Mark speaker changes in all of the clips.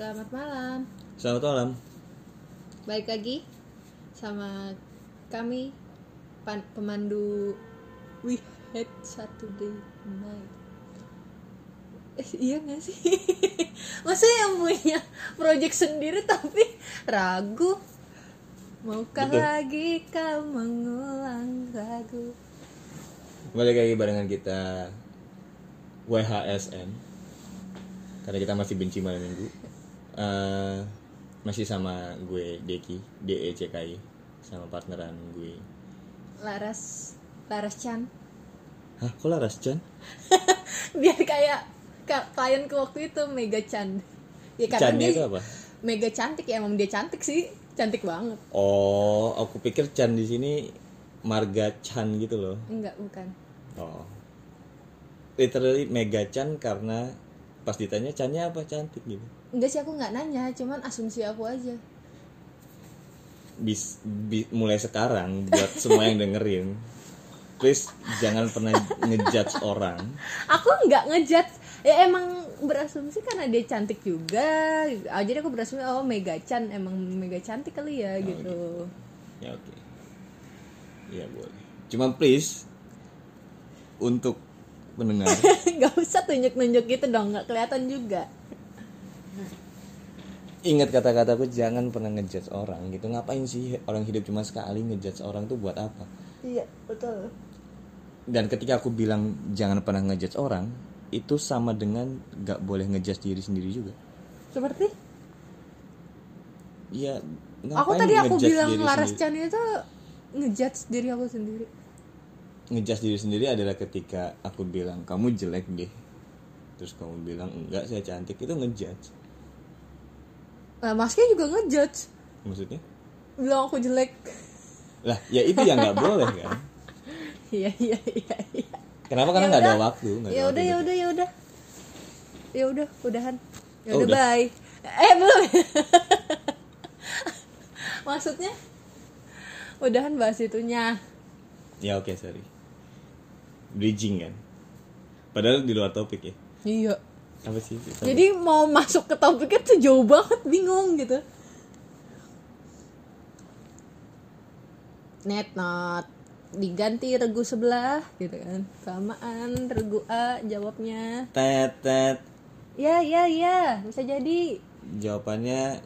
Speaker 1: Selamat malam.
Speaker 2: Selamat malam.
Speaker 1: Baik lagi sama kami pan- pemandu We Had Saturday Night. Eh, iya gak sih? Masa yang punya project sendiri tapi ragu? Maukah
Speaker 2: Betul.
Speaker 1: lagi kau mengulang lagu?
Speaker 2: Balik lagi barengan kita WHSN Karena kita masih benci malam minggu Eh, Masih sama gue Deki D-E-C-K-I Sama partneran gue
Speaker 1: Laras Laras Chan.
Speaker 2: Hah kok Laras Chan?
Speaker 1: Biar kayak ka- klienku waktu itu Mega Chan. Ya
Speaker 2: Channya
Speaker 1: dia
Speaker 2: itu apa?
Speaker 1: Mega cantik ya emang dia cantik sih. Cantik banget.
Speaker 2: Oh aku pikir Chan di sini Marga Chan gitu loh
Speaker 1: Enggak, bukan.
Speaker 2: Oh Literally Mega Chan karena Pas ditanya Channya apa cantik gitu
Speaker 1: Enggak sih aku nggak nanya, cuman asumsi aku aja.
Speaker 2: bis, bi- mulai sekarang buat semua yang dengerin please jangan pernah ngejudge orang
Speaker 1: Aku nggak ngejudge. Ya emang berasumsi karena dia cantik juga. Ah, jadi aku berasumsi oh Mega Chan emang Mega cantik kali ya gitu.
Speaker 2: ya oke ya boleh cuma please untuk pendengar
Speaker 1: Gak usah tunjuk-nunjuk gitu dong, nggak kelihatan juga.
Speaker 2: Ingat kata-kataku jangan pernah ngejudge orang gitu. Ngapain sih orang hidup cuma sekali ngejudge orang tuh buat apa?
Speaker 1: Iya, betul.
Speaker 2: dan ketika aku bilang jangan pernah ngejudge orang itu sama dengan gak boleh ngejudge diri sendiri juga.
Speaker 1: Seperti?
Speaker 2: Ya
Speaker 1: aku tadi aku bilang Laras? Chan itu ngejudge diri aku sendiri.
Speaker 2: ngejudge diri sendiri adalah ketika aku bilang kamu jelek deh. Terus kamu bilang enggak saya cantik. Itu ngejudge
Speaker 1: Nah, Masknya juga ngejudge.
Speaker 2: maksudnya?
Speaker 1: Bilang aku jelek.
Speaker 2: lah ya itu yang nggak boleh kan?
Speaker 1: Iya, iya, iya, iya.
Speaker 2: kenapa? Karena
Speaker 1: Ya
Speaker 2: nggak ada
Speaker 1: udah.
Speaker 2: waktu ada
Speaker 1: ya
Speaker 2: waktu
Speaker 1: udah ya
Speaker 2: gitu.
Speaker 1: udah ya udah. Ya udah udahan. Ya
Speaker 2: Oh,
Speaker 1: udah
Speaker 2: udah.
Speaker 1: bye. Eh belum. Maksudnya? Udahan bahas itunya.
Speaker 2: Ya oke sorry. Bridging kan? Padahal di luar topik ya.
Speaker 1: Iya
Speaker 2: apa sih?
Speaker 1: Jadi mau masuk ke topiknya tuh jauh banget bingung gitu. Net not. Diganti regu sebelah gitu kan. Samaan regu A jawabnya.
Speaker 2: Tet tet.
Speaker 1: Ya ya ya. Bisa jadi.
Speaker 2: Jawabannya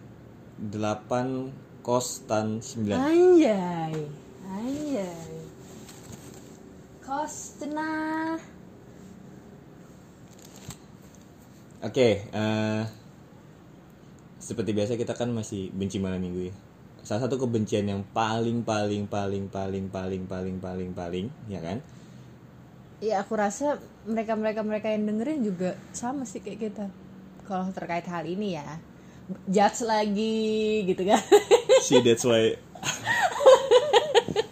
Speaker 2: 8 kos tan 9
Speaker 1: Anjay, anjay. Kos cenah.
Speaker 2: Oke, eh, seperti biasa kita kan masih benci malam minggu ya. Salah satu kebencian yang paling paling paling paling paling paling paling paling, ya kan?
Speaker 1: Ya aku rasa mereka mereka mereka yang dengerin juga sama sih kayak kita. Kalau terkait hal ini ya, judge lagi gitu kan.
Speaker 2: See that's why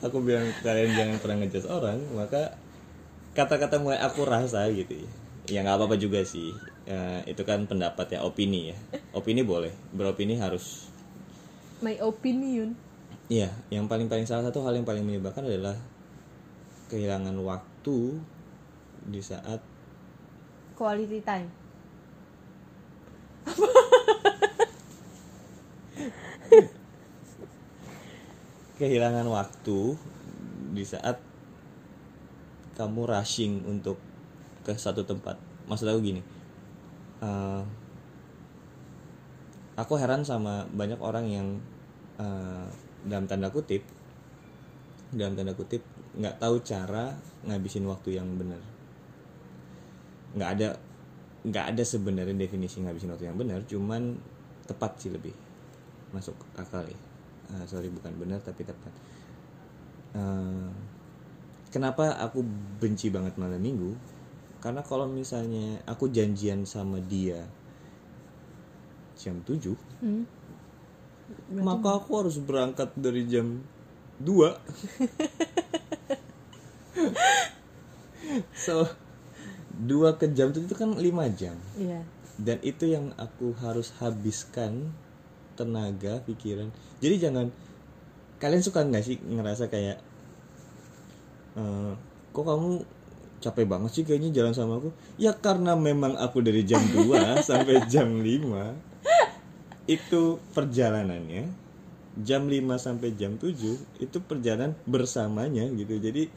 Speaker 2: aku bilang kalian jangan pernah ngejudge orang, maka kata-kata mulai aku rasa gitu ya. Ya nggak apa-apa juga sih. Eh, itu kan pendapat ya, opini ya. Opini boleh, beropini harus
Speaker 1: My opinion.
Speaker 2: Iya, yang paling-paling salah satu hal yang paling menyebabkan adalah kehilangan waktu di saat
Speaker 1: Quality time.
Speaker 2: kehilangan waktu di saat kamu rushing untuk ke satu tempat. Maksud aku gini, eh, aku heran sama banyak orang yang eh, dalam tanda kutip, dalam tanda kutip nggak tahu cara ngabisin waktu yang benar. Nggak ada, nggak ada sebenarnya definisi ngabisin waktu yang benar, cuman tepat sih lebih masuk akal ya. Ah, sorry bukan benar tapi tepat. Eh, kenapa aku benci banget malam minggu? Karena kalau misalnya aku janjian sama dia jam 7
Speaker 1: Hmm.
Speaker 2: maka aku harus berangkat dari jam 2 so dua ke jam itu kan 5 jam
Speaker 1: Iya.
Speaker 2: dan itu yang aku harus habiskan tenaga pikiran jadi jangan kalian suka nggak sih ngerasa kayak eh, kok kamu capek banget sih kayaknya jalan sama aku ya karena memang aku dari jam 2 sampai jam 5 itu perjalanannya jam 5 sampai jam 7 itu perjalanan bersamanya gitu jadi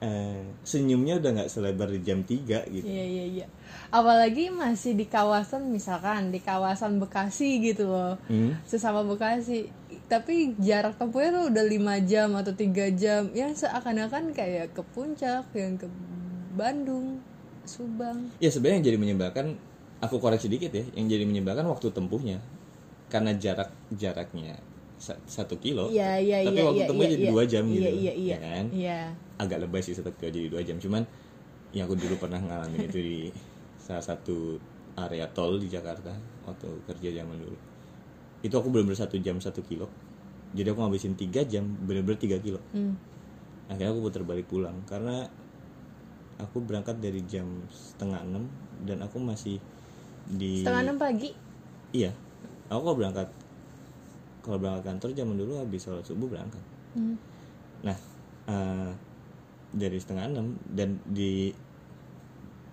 Speaker 2: eh, senyumnya udah nggak selebar di jam 3 gitu
Speaker 1: Iya iya iya. Apalagi masih di kawasan misalkan di kawasan Bekasi gitu loh.
Speaker 2: Hmm.
Speaker 1: Sesama Bekasi. Tapi jarak tempuhnya tuh udah lima jam atau tiga jam. Yang seakan-akan kayak ke puncak, yang ke Bandung, Subang.
Speaker 2: Ya sebenarnya yang jadi menyebalkan aku koreksi dikit ya, yang jadi menyebalkan waktu tempuhnya karena jarak jaraknya sa- satu kilo,
Speaker 1: Iya iya iya.
Speaker 2: tapi waktu
Speaker 1: iya,
Speaker 2: tempuhnya
Speaker 1: iya,
Speaker 2: jadi
Speaker 1: iya.
Speaker 2: dua jam gitu,
Speaker 1: Iya iya iya.
Speaker 2: ya kan?
Speaker 1: Iya.
Speaker 2: Agak lebay sih satu kilo jadi dua jam, cuman yang aku dulu pernah ngalamin itu di salah satu area tol di Jakarta waktu kerja zaman dulu. Itu aku bener-bener satu jam satu kilo, jadi aku ngabisin tiga jam bener-bener tiga kilo.
Speaker 1: Hmm.
Speaker 2: akhirnya aku putar balik pulang karena aku berangkat dari jam setengah enam dan aku masih di
Speaker 1: Setengah enam pagi.
Speaker 2: iya aku kalau berangkat kalau berangkat kantor zaman dulu habis sholat subuh berangkat
Speaker 1: Hmm.
Speaker 2: nah eh, dari setengah enam dan di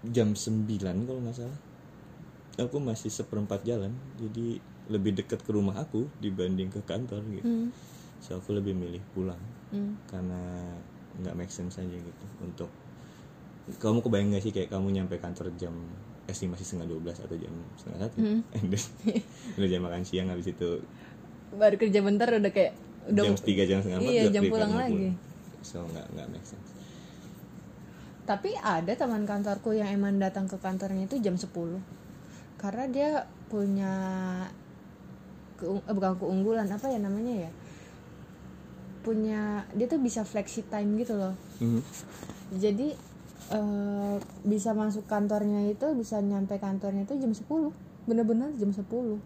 Speaker 2: jam sembilan kalau nggak salah aku masih seperempat jalan jadi lebih dekat ke rumah aku dibanding ke kantor gitu
Speaker 1: Hmm.
Speaker 2: so aku lebih milih pulang
Speaker 1: Hmm.
Speaker 2: karena nggak make sense aja gitu untuk kamu kebayang gak sih kayak kamu nyampe kantor jam estimasi setengah 12 atau jam setengah satu
Speaker 1: Hmm.
Speaker 2: And then, udah jam makan siang habis itu
Speaker 1: Baru kerja bentar udah kayak udah
Speaker 2: jam tiga jam setengah empat
Speaker 1: Iya, jam pulang lagi.
Speaker 2: so nggak nggak make sense
Speaker 1: Tapi ada teman kantorku yang emang datang ke kantornya itu jam 10 Karena dia punya keung- eh, bukan keunggulan apa ya namanya ya? Punya dia tuh bisa flexi time gitu loh.
Speaker 2: Mhm.
Speaker 1: jadi eh, bisa masuk kantornya itu bisa nyampe kantornya itu jam 10 bener-bener jam 10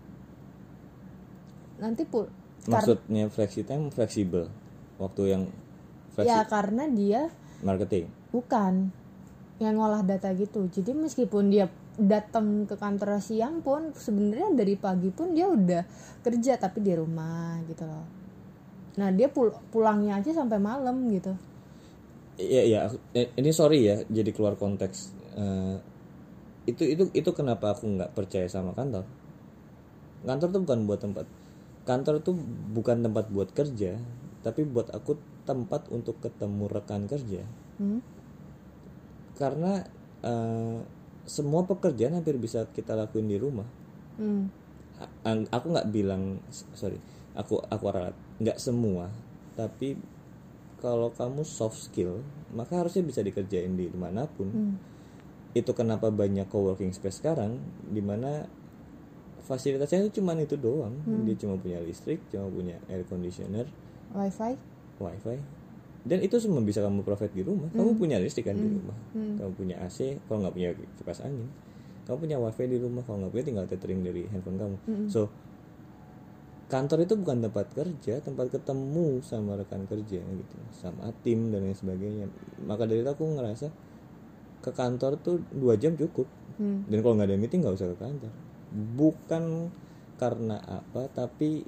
Speaker 1: nanti pul
Speaker 2: maksudnya flexi time fleksibel? Waktu yang flexi
Speaker 1: ya karena dia
Speaker 2: marketing?
Speaker 1: Bukan. Yang ngolah data gitu. Jadi meskipun dia datang ke kantor siang pun sebenarnya dari pagi pun dia udah kerja tapi di rumah gitu loh. Nah dia pul- pulangnya aja sampai malam gitu.
Speaker 2: Iya iya eh, ini sorry ya jadi keluar konteks. Eh, itu itu itu kenapa aku nggak percaya sama kantor? Kantor tuh bukan buat tempat kantor tuh bukan tempat buat kerja tapi buat aku tempat untuk ketemu rekan kerja.
Speaker 1: Hmm?
Speaker 2: karena eh, semua pekerjaan hampir bisa kita lakuin di rumah.
Speaker 1: Hmm.
Speaker 2: Aku nggak bilang sorry aku aku ralat. Nggak semua tapi kalau kamu soft skill maka harusnya bisa dikerjain di di mana pun.
Speaker 1: Hmm.
Speaker 2: itu kenapa banyak coworking space sekarang di mana fasilitasnya itu cuman itu doang. Dia cuma punya listrik cuma punya air conditioner.
Speaker 1: Wifi?
Speaker 2: Wifi dan itu semua bisa kamu provide di rumah. Kamu punya listrik kan di rumah. Kamu punya AC kalau nggak punya kipas angin. Kamu punya wifi di rumah kalau nggak punya tinggal tethering dari handphone kamu. So kantor itu bukan tempat kerja tempat ketemu sama rekan kerja gitu. Sama tim dan lain sebagainya. Maka dari itu aku ngerasa ke kantor tuh dua jam cukup.
Speaker 1: Hmm.
Speaker 2: dan kalau nggak ada meeting nggak usah ke kantor. Bukan karena apa tapi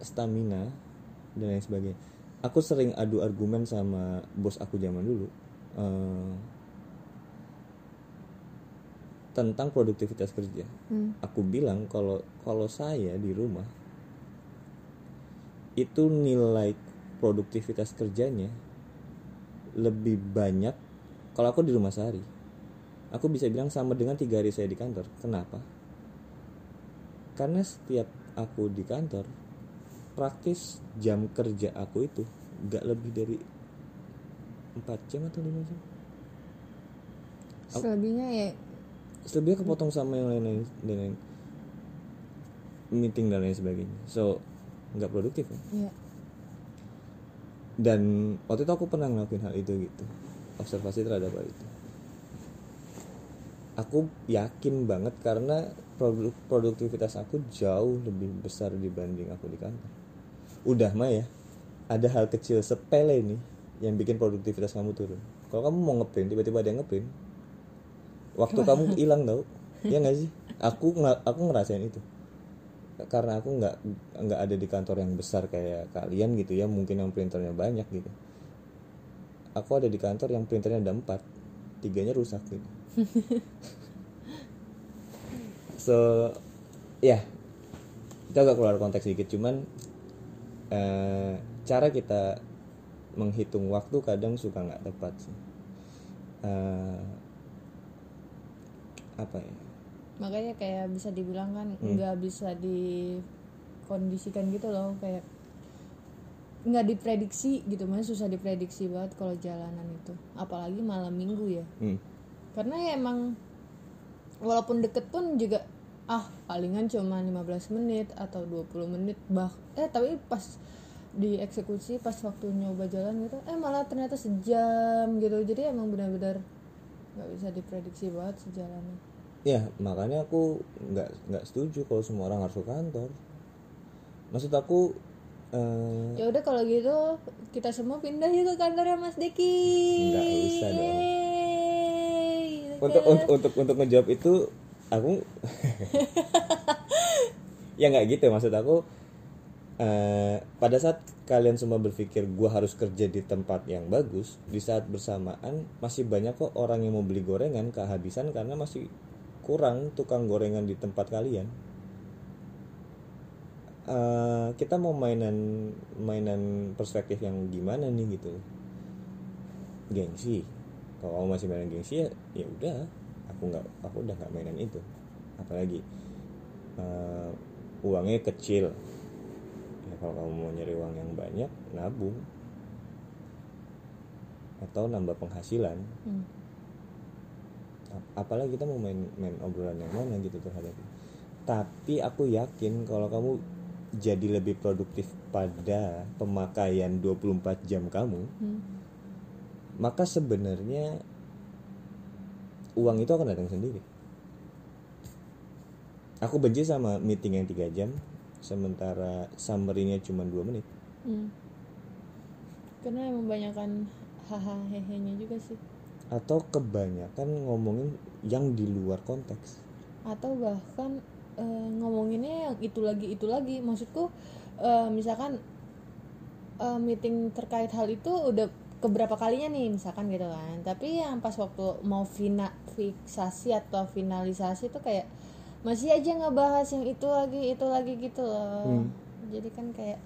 Speaker 2: stamina dan lain sebagainya aku sering adu argumen sama bos aku zaman dulu eh, tentang produktivitas kerja.
Speaker 1: Hmm.
Speaker 2: aku bilang kalau kalau saya di rumah itu nilai produktivitas kerjanya lebih banyak kalau aku di rumah sehari. Aku bisa bilang sama dengan tiga hari saya di kantor. Kenapa? Karena setiap aku di kantor praktis jam kerja aku itu gak lebih dari 4 jam atau 5 jam.
Speaker 1: Selebihnya ya
Speaker 2: selebihnya kepotong sama yang lain-lain dan lain meeting dan lain sebagainya. So nggak produktif kan?
Speaker 1: ya
Speaker 2: dan waktu itu aku pernah ngelakuin hal itu gitu. Observasi terhadap hal itu. Aku yakin banget karena produk produktivitas aku jauh lebih besar dibanding aku di kantor udah mah ya. Ada hal kecil sepele nih yang bikin produktivitas kamu turun. Kalau kamu mau ngeprint tiba-tiba ada yang ngeprint waktu kamu hilang tau. Ya nggak sih? Aku nggak aku ngerasain itu. Karena aku nggak nggak ada di kantor yang besar kayak kalian gitu ya mungkin yang printernya banyak gitu. Aku ada di kantor yang printernya ada empat tiganya rusak gitu. So ya. Itu agak keluar konteks sedikit cuman eh, cara kita menghitung waktu kadang suka nggak tepat sih. Eh, apa ya?
Speaker 1: Makanya kayak bisa dibilang kan nggak bisa dikondisikan gitu loh kayak nggak diprediksi gitu mas susah diprediksi banget kalau jalanan itu apalagi malam minggu ya.
Speaker 2: Hmm.
Speaker 1: karena ya emang walaupun deket pun juga ah palingan cuma 15 menit atau 20 menit bah. Eh tapi pas dieksekusi pas waktu nyoba jalan gitu eh malah ternyata sejam gitu. Jadi emang benar-benar nggak bisa diprediksi banget sejalannya.
Speaker 2: Ya makanya aku nggak nggak setuju kalau semua orang harus ke kantor. Maksud aku eh,
Speaker 1: ya udah kalau gitu kita semua pindah yuk ke kantornya Mas Deki.
Speaker 2: Nggak usah dong.
Speaker 1: Yeay, gitu
Speaker 2: untuk,
Speaker 1: kan.
Speaker 2: untuk untuk untuk ngejawab itu aku ya nggak gitu. Maksud aku eh, pada saat kalian semua berpikir gua harus kerja di tempat yang bagus di saat bersamaan masih banyak kok orang yang mau beli gorengan kehabisan karena masih kurang tukang gorengan di tempat kalian. Eh, kita mau mainan mainan perspektif yang gimana nih gitu. Gengsi. Kalau masih mainan gengsi ya ya udah aku nggak aku udah nggak mainan itu. Apalagi eh, uangnya kecil. Ya kalau kamu mau nyari uang yang banyak nabung. Atau nambah penghasilan.
Speaker 1: Hmm.
Speaker 2: Ap- apalagi kita mau main main obrolan yang mana gitu terhadap tapi aku yakin kalau kamu jadi lebih produktif pada pemakaian 24 jam kamu
Speaker 1: Hmm.
Speaker 2: maka sebenarnya uang itu akan datang sendiri. Aku benci sama meeting yang tiga jam sementara summary-nya cuma dua menit.
Speaker 1: Hmm. karena emang banyakan haha hehenya juga sih.
Speaker 2: Atau kebanyakan ngomongin yang di luar konteks.
Speaker 1: Atau bahkan eh, ngomonginnya yang itu lagi itu lagi. Maksudku eh, misalkan eh, meeting terkait hal itu udah keberapa kalinya nih misalkan gitu kan. Tapi yang pas waktu mau fina fiksasi atau finalisasi tuh kayak masih aja ngebahas yang itu lagi itu lagi gitu loh.
Speaker 2: Hmm.
Speaker 1: jadi kan kayak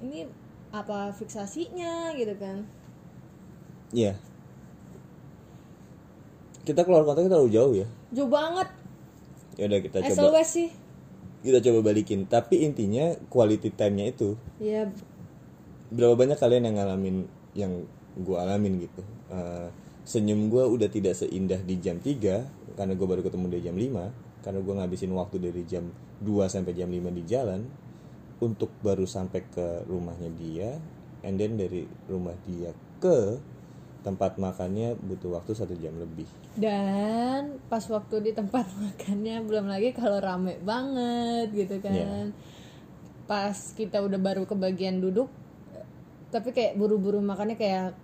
Speaker 1: ini apa fiksasinya gitu kan.
Speaker 2: Iya. Kita keluar konteks terlalu jauh ya.
Speaker 1: Jauh banget.
Speaker 2: Ya udah kita coba
Speaker 1: SOS sih.
Speaker 2: Kita coba balikin. Tapi intinya quality time-nya itu
Speaker 1: ya
Speaker 2: berapa banyak kalian yang ngalamin yang gue alamin gitu. Eh, senyum gue udah tidak seindah di jam 3 karena gue baru ketemu di jam 5 karena gue ngabisin waktu dari jam 2 sampai jam 5 di jalan untuk baru sampai ke rumahnya dia and then dari rumah dia ke tempat makannya butuh waktu satu jam lebih.
Speaker 1: Dan pas waktu di tempat makannya belum lagi kalau rame banget gitu kan.
Speaker 2: Iya.
Speaker 1: pas kita udah baru ke bagian duduk tapi kayak buru-buru makannya kayak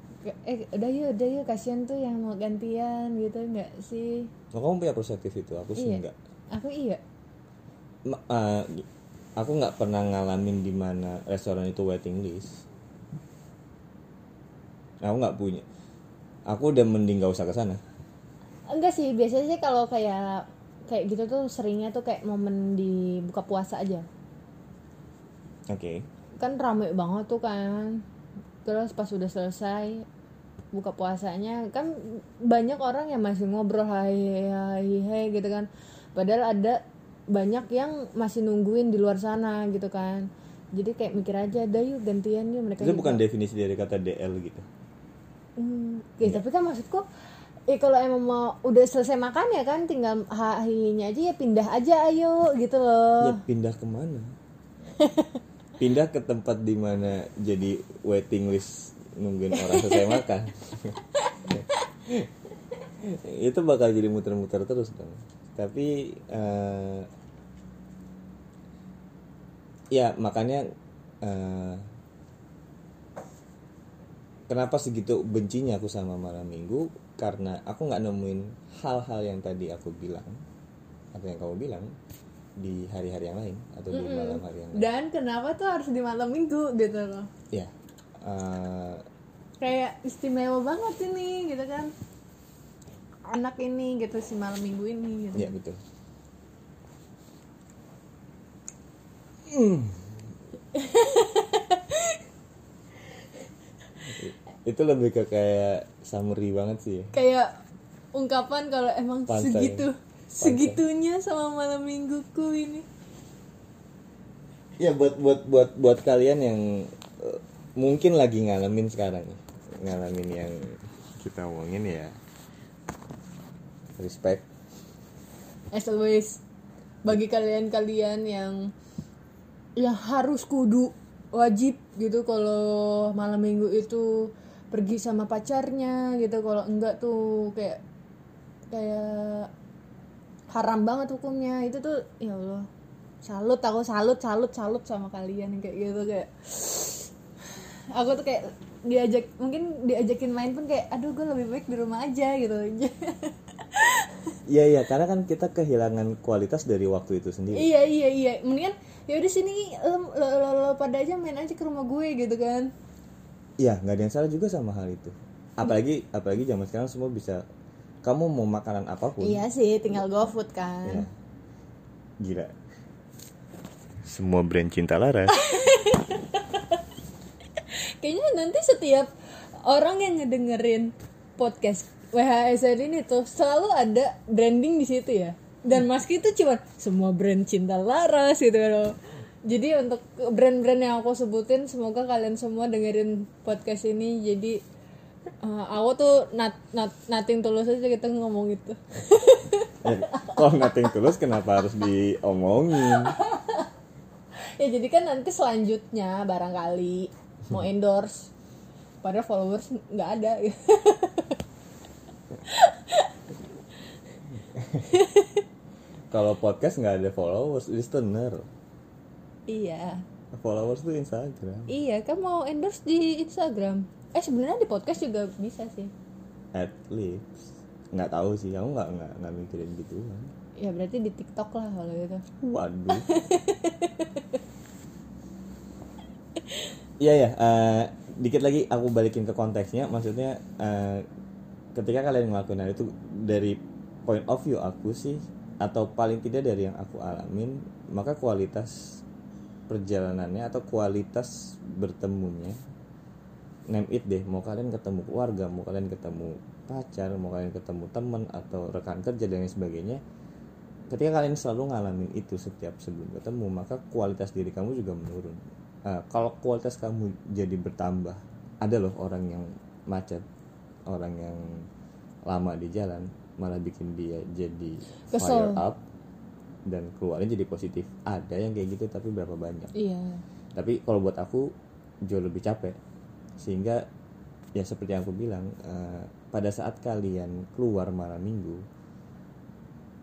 Speaker 1: eh udah yuk udah yuk kasihan tuh yang mau gantian gitu nggak sih?
Speaker 2: Nah, kamu punya perspektif itu? Aku sih
Speaker 1: Iya.
Speaker 2: enggak.
Speaker 1: Aku iya.
Speaker 2: Ma- eh, aku nggak pernah ngalamin di mana restoran itu waiting list. Aku nggak punya. Aku udah mending gak usah ke sana.
Speaker 1: Enggak sih biasanya sih kalau kayak kayak gitu tuh seringnya tuh kayak momen di buka puasa aja.
Speaker 2: Oke.
Speaker 1: Kan rame banget tuh kan terus pas udah selesai buka puasanya kan banyak orang yang masih ngobrol hai hai hai gitu kan. Padahal ada banyak yang masih nungguin di luar sana gitu kan. Jadi kayak mikir aja dah yuk gantian yuk mereka
Speaker 2: itu
Speaker 1: juga.
Speaker 2: bukan definisi dari kata DL gitu?
Speaker 1: Hmm, ya, tapi kan maksudku eh kalau emang mau udah selesai makan ya kan tinggal hahinya aja ya pindah aja ayo gitu
Speaker 2: ya
Speaker 1: loh
Speaker 2: pindah ke mana pindah ke tempat di mana jadi waiting list nungguin orang selesai makan. Itu bakal jadi muter-muter terus dong. Tapi eh, ya makanya eh, kenapa segitu bencinya aku sama malam minggu? Karena aku nggak nemuin hal-hal yang tadi aku bilang atau yang kamu bilang di hari-hari yang lain atau di malam hari yang lain.
Speaker 1: Dan kenapa tuh harus di malam minggu gitu loh?
Speaker 2: Ya eh,
Speaker 1: kayak istimewa banget ini gitu kan. Anak ini gitu si malam minggu ini gitu.
Speaker 2: Ya betul. Itu lebih ke kayak summary banget sih. Ya.
Speaker 1: kayak ungkapan kalau emang
Speaker 2: Pantai.
Speaker 1: segitu segitunya sama malam mingguku ini.
Speaker 2: Ya buat buat buat buat kalian yang eh, mungkin lagi ngalamin sekarang ngalamin yang kita omongin ya. Respect.
Speaker 1: As always bagi kalian-kalian yang yang harus kudu wajib gitu kalau malam minggu itu pergi sama pacarnya gitu. Kalau enggak tuh kayak kayak haram banget hukumnya. Itu tuh ya Allah. Salut aku salut salut salut sama kalian kayak gitu kayak. Aku tuh kayak diajak mungkin diajakin main pun kayak aduh gue lebih baik di rumah aja gitu.
Speaker 2: Iya iya karena kan kita kehilangan kualitas dari waktu itu sendiri.
Speaker 1: Iya iya iya. Mendingan ya udah sini lo, lo, lo, lo pada aja main aja ke rumah gue gitu kan.
Speaker 2: Iya nggak ada yang salah juga sama hal itu. Apalagi apalagi zaman sekarang semua bisa kamu mau makanan apa pun
Speaker 1: iya sih tinggal GoFood kan
Speaker 2: Ya. Gila. Semua brand cinta Laras.
Speaker 1: kayaknya nanti setiap orang yang ngedengerin podcast WHSN ini tuh selalu ada branding di situ ya dan Maski itu cuma semua brand cinta Laras gitu loh jadi untuk brand-brand yang aku sebutin semoga kalian semua dengerin podcast ini jadi eh, aku tuh not, not, nothing tulus aja kita ngomong itu
Speaker 2: Eh, Kalau nothing tulus kenapa harus diomongin?
Speaker 1: ya jadi kan nanti selanjutnya barangkali mau endorse padahal followers nggak ada
Speaker 2: Kalau podcast nggak ada followers, listener.
Speaker 1: iya
Speaker 2: Followers tuh Instagram.
Speaker 1: iya kan mau endorse di Instagram eh sebenarnya di podcast juga bisa sih
Speaker 2: At least. Nggak tahu sih, aku nggak nggak nggak mikirin gitu kan.
Speaker 1: ya berarti di TikTok lah kalau gitu
Speaker 2: Waduh. Iya ya, eh, dikit lagi aku balikin ke konteksnya. Maksudnya eh, ketika kalian ngelakuin hal itu dari point of view aku sih, atau paling tidak dari yang aku alamin, maka kualitas perjalanannya atau kualitas bertemunya, name it deh. Mau kalian ketemu keluarga, mau kalian ketemu pacar, mau kalian ketemu teman atau rekan kerja dan lain sebagainya, ketika kalian selalu ngalamin itu setiap sebelum ketemu maka kualitas diri kamu juga menurun. Eh, kalau kualitas kamu jadi bertambah ada loh orang yang macet orang yang lama di jalan malah bikin dia jadi fire
Speaker 1: Kesel.
Speaker 2: up dan keluarnya jadi positif. Ada yang kayak gitu tapi berapa banyak?
Speaker 1: Iya.
Speaker 2: Tapi kalau buat aku jauh lebih capek sehingga ya seperti yang aku bilang eh, pada saat kalian keluar malam minggu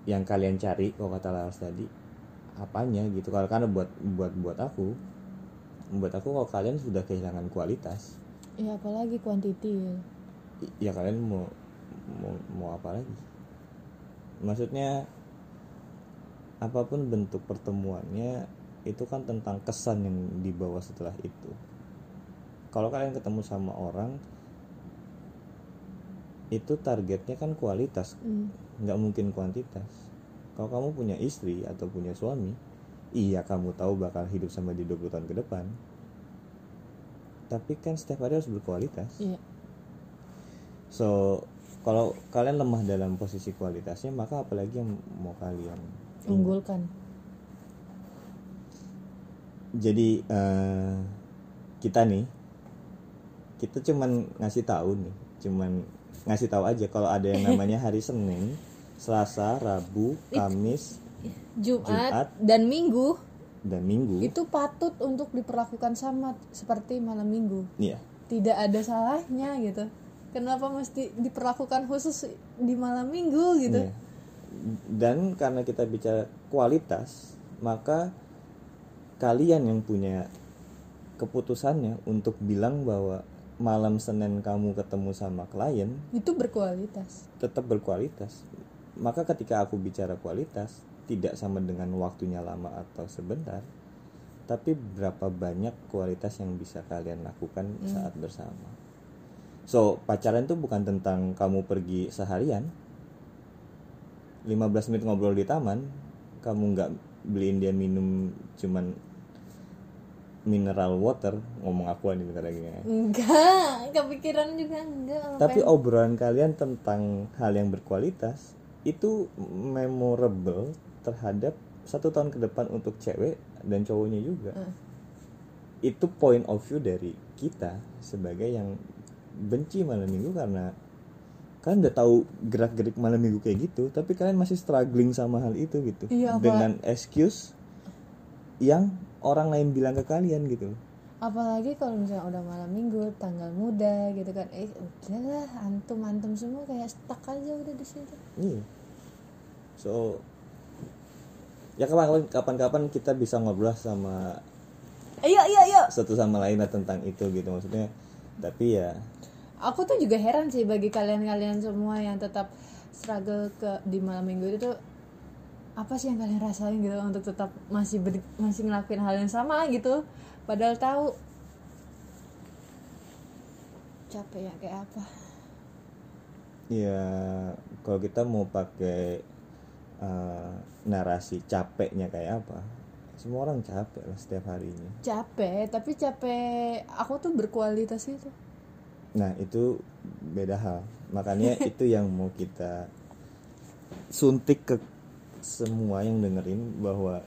Speaker 2: yang kalian cari kalau kata Laras tadi apanya gitu? Kalau karena buat buat buat aku buat aku kalau kalian sudah kehilangan kualitas
Speaker 1: ya apalagi quantity ya.
Speaker 2: i- ya kalian mau mau mau apa lagi? Maksudnya apa pun bentuk pertemuannya itu kan tentang kesan yang dibawa setelah itu kalau kalian ketemu sama orang itu targetnya kan kualitas.
Speaker 1: Hmm.
Speaker 2: nggak mungkin kuantitas. Kalau kamu punya istri atau punya suami iya kamu tahu bakal hidup sama di 20 tahun ke depan. Tapi kan setiap hari harus berkualitas.
Speaker 1: Iya.
Speaker 2: So, kalau kalian lemah dalam posisi kualitasnya, maka apalagi yang mau kalian
Speaker 1: unggulkan.
Speaker 2: Jadi eh, kita nih, kita cuman ngasih tahu nih, cuman ngasih tahu aja kalau ada yang namanya hari Senin, Selasa, Rabu, Kamis,
Speaker 1: Jumat,
Speaker 2: Jumat.
Speaker 1: dan Minggu
Speaker 2: dan Minggu.
Speaker 1: itu patut untuk diperlakukan sama seperti malam Minggu
Speaker 2: Iya.
Speaker 1: tidak ada salahnya gitu kenapa mesti diperlakukan khusus di malam Minggu gitu
Speaker 2: Iya. Dan karena kita bicara kualitas, maka kalian yang punya keputusannya untuk bilang bahwa malam Senin kamu ketemu sama klien
Speaker 1: itu berkualitas
Speaker 2: tetap berkualitas. Maka ketika aku bicara kualitas, tidak sama dengan waktunya lama atau sebentar, tapi berapa banyak kualitas yang bisa kalian lakukan saat bersama. So, pacaran itu bukan tentang kamu pergi seharian, 15 menit ngobrol di taman, kamu nggak beliin dia minum cuman mineral water ngomong aku nih bentar lagi ya.
Speaker 1: enggak kepikiran juga enggak
Speaker 2: tapi
Speaker 1: pengen-
Speaker 2: obrolan kalian tentang hal yang berkualitas itu memorable terhadap satu tahun ke depan untuk cewek dan cowoknya juga
Speaker 1: Hmm.
Speaker 2: itu point of view dari kita sebagai yang benci malam minggu karena kalian udah tahu gerak gerik malam minggu kayak gitu tapi kalian masih struggling sama hal itu gitu
Speaker 1: Iya, apa-
Speaker 2: dengan excuse yang orang lain bilang ke kalian gitu
Speaker 1: apalagi kalau misalnya udah malam minggu tanggal muda gitu kan eh udahlah antum antum semua kayak stuck aja udah di situ
Speaker 2: Iya. So ya kapan kapan kita bisa ngobrol sama
Speaker 1: ayo ayo ayo
Speaker 2: satu sama lain lah tentang itu gitu maksudnya. Tapi ya
Speaker 1: aku tuh juga heran sih bagi kalian-kalian semua yang tetap struggle ke di malam minggu itu tuh apa sih yang kalian rasain gitu untuk tetap masih ber- masih ngelakuin hal yang sama gitu padahal tahu capek ya kayak apa
Speaker 2: ya kalau kita mau pakai uh, narasi capeknya kayak apa? Semua orang capek lah setiap harinya.
Speaker 1: capek tapi capek aku tuh berkualitas gitu
Speaker 2: Nah, itu beda hal. Makanya itu yang mau kita suntik ke semua yang dengerin bahwa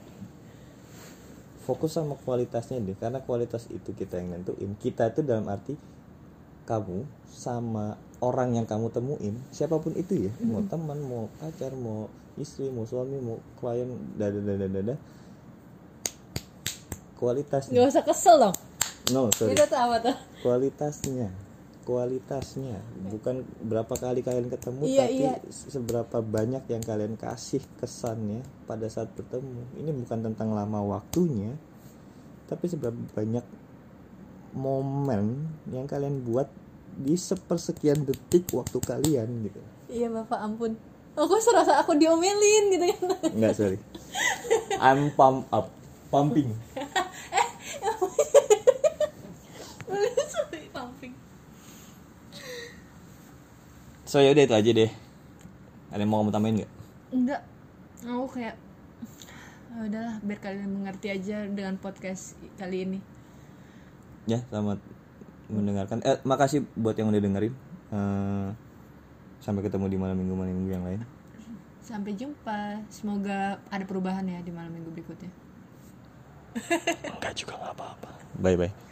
Speaker 2: fokus sama kualitasnya deh. Karena kualitas itu kita yang nentuin. Kita itu dalam arti kamu sama orang yang kamu temuin, siapa pun itu ya, mau teman, mau pacar, mau istri, mau suami, mau klien, dada dada dada. Kualitasnya.
Speaker 1: nggak usah kesel dong.
Speaker 2: No, sorry.
Speaker 1: Itu tuh apa tuh?
Speaker 2: Kualitasnya kualitasnya. Bukan berapa kali kalian ketemu
Speaker 1: Iya,
Speaker 2: tapi
Speaker 1: iya.
Speaker 2: seberapa banyak yang kalian kasih kesannya pada saat bertemu. Ini bukan tentang lama waktunya tapi seberapa banyak momen yang kalian buat di sepersekian detik waktu kalian gitu.
Speaker 1: Iya bapak ampun. Aku serasa aku diomelin gitu kan?
Speaker 2: Enggak sorry. I'm pump up. Pumping
Speaker 1: Sorry, pumping.
Speaker 2: So yaudah itu aja deh. Ada yang mau kamu tambahin nggak?
Speaker 1: Enggak. Aku kayak "Ah, udahlah biar kalian mengerti aja dengan podcast kali ini.
Speaker 2: Ya selamat mendengarkan. Eh makasih buat yang udah dengerin. Eh, sampai ketemu di malam minggu malam minggu yang lain.
Speaker 1: Sampai jumpa. Semoga ada perubahan ya di malam minggu berikutnya.
Speaker 2: Enggak juga nggak apa-apa. Bye bye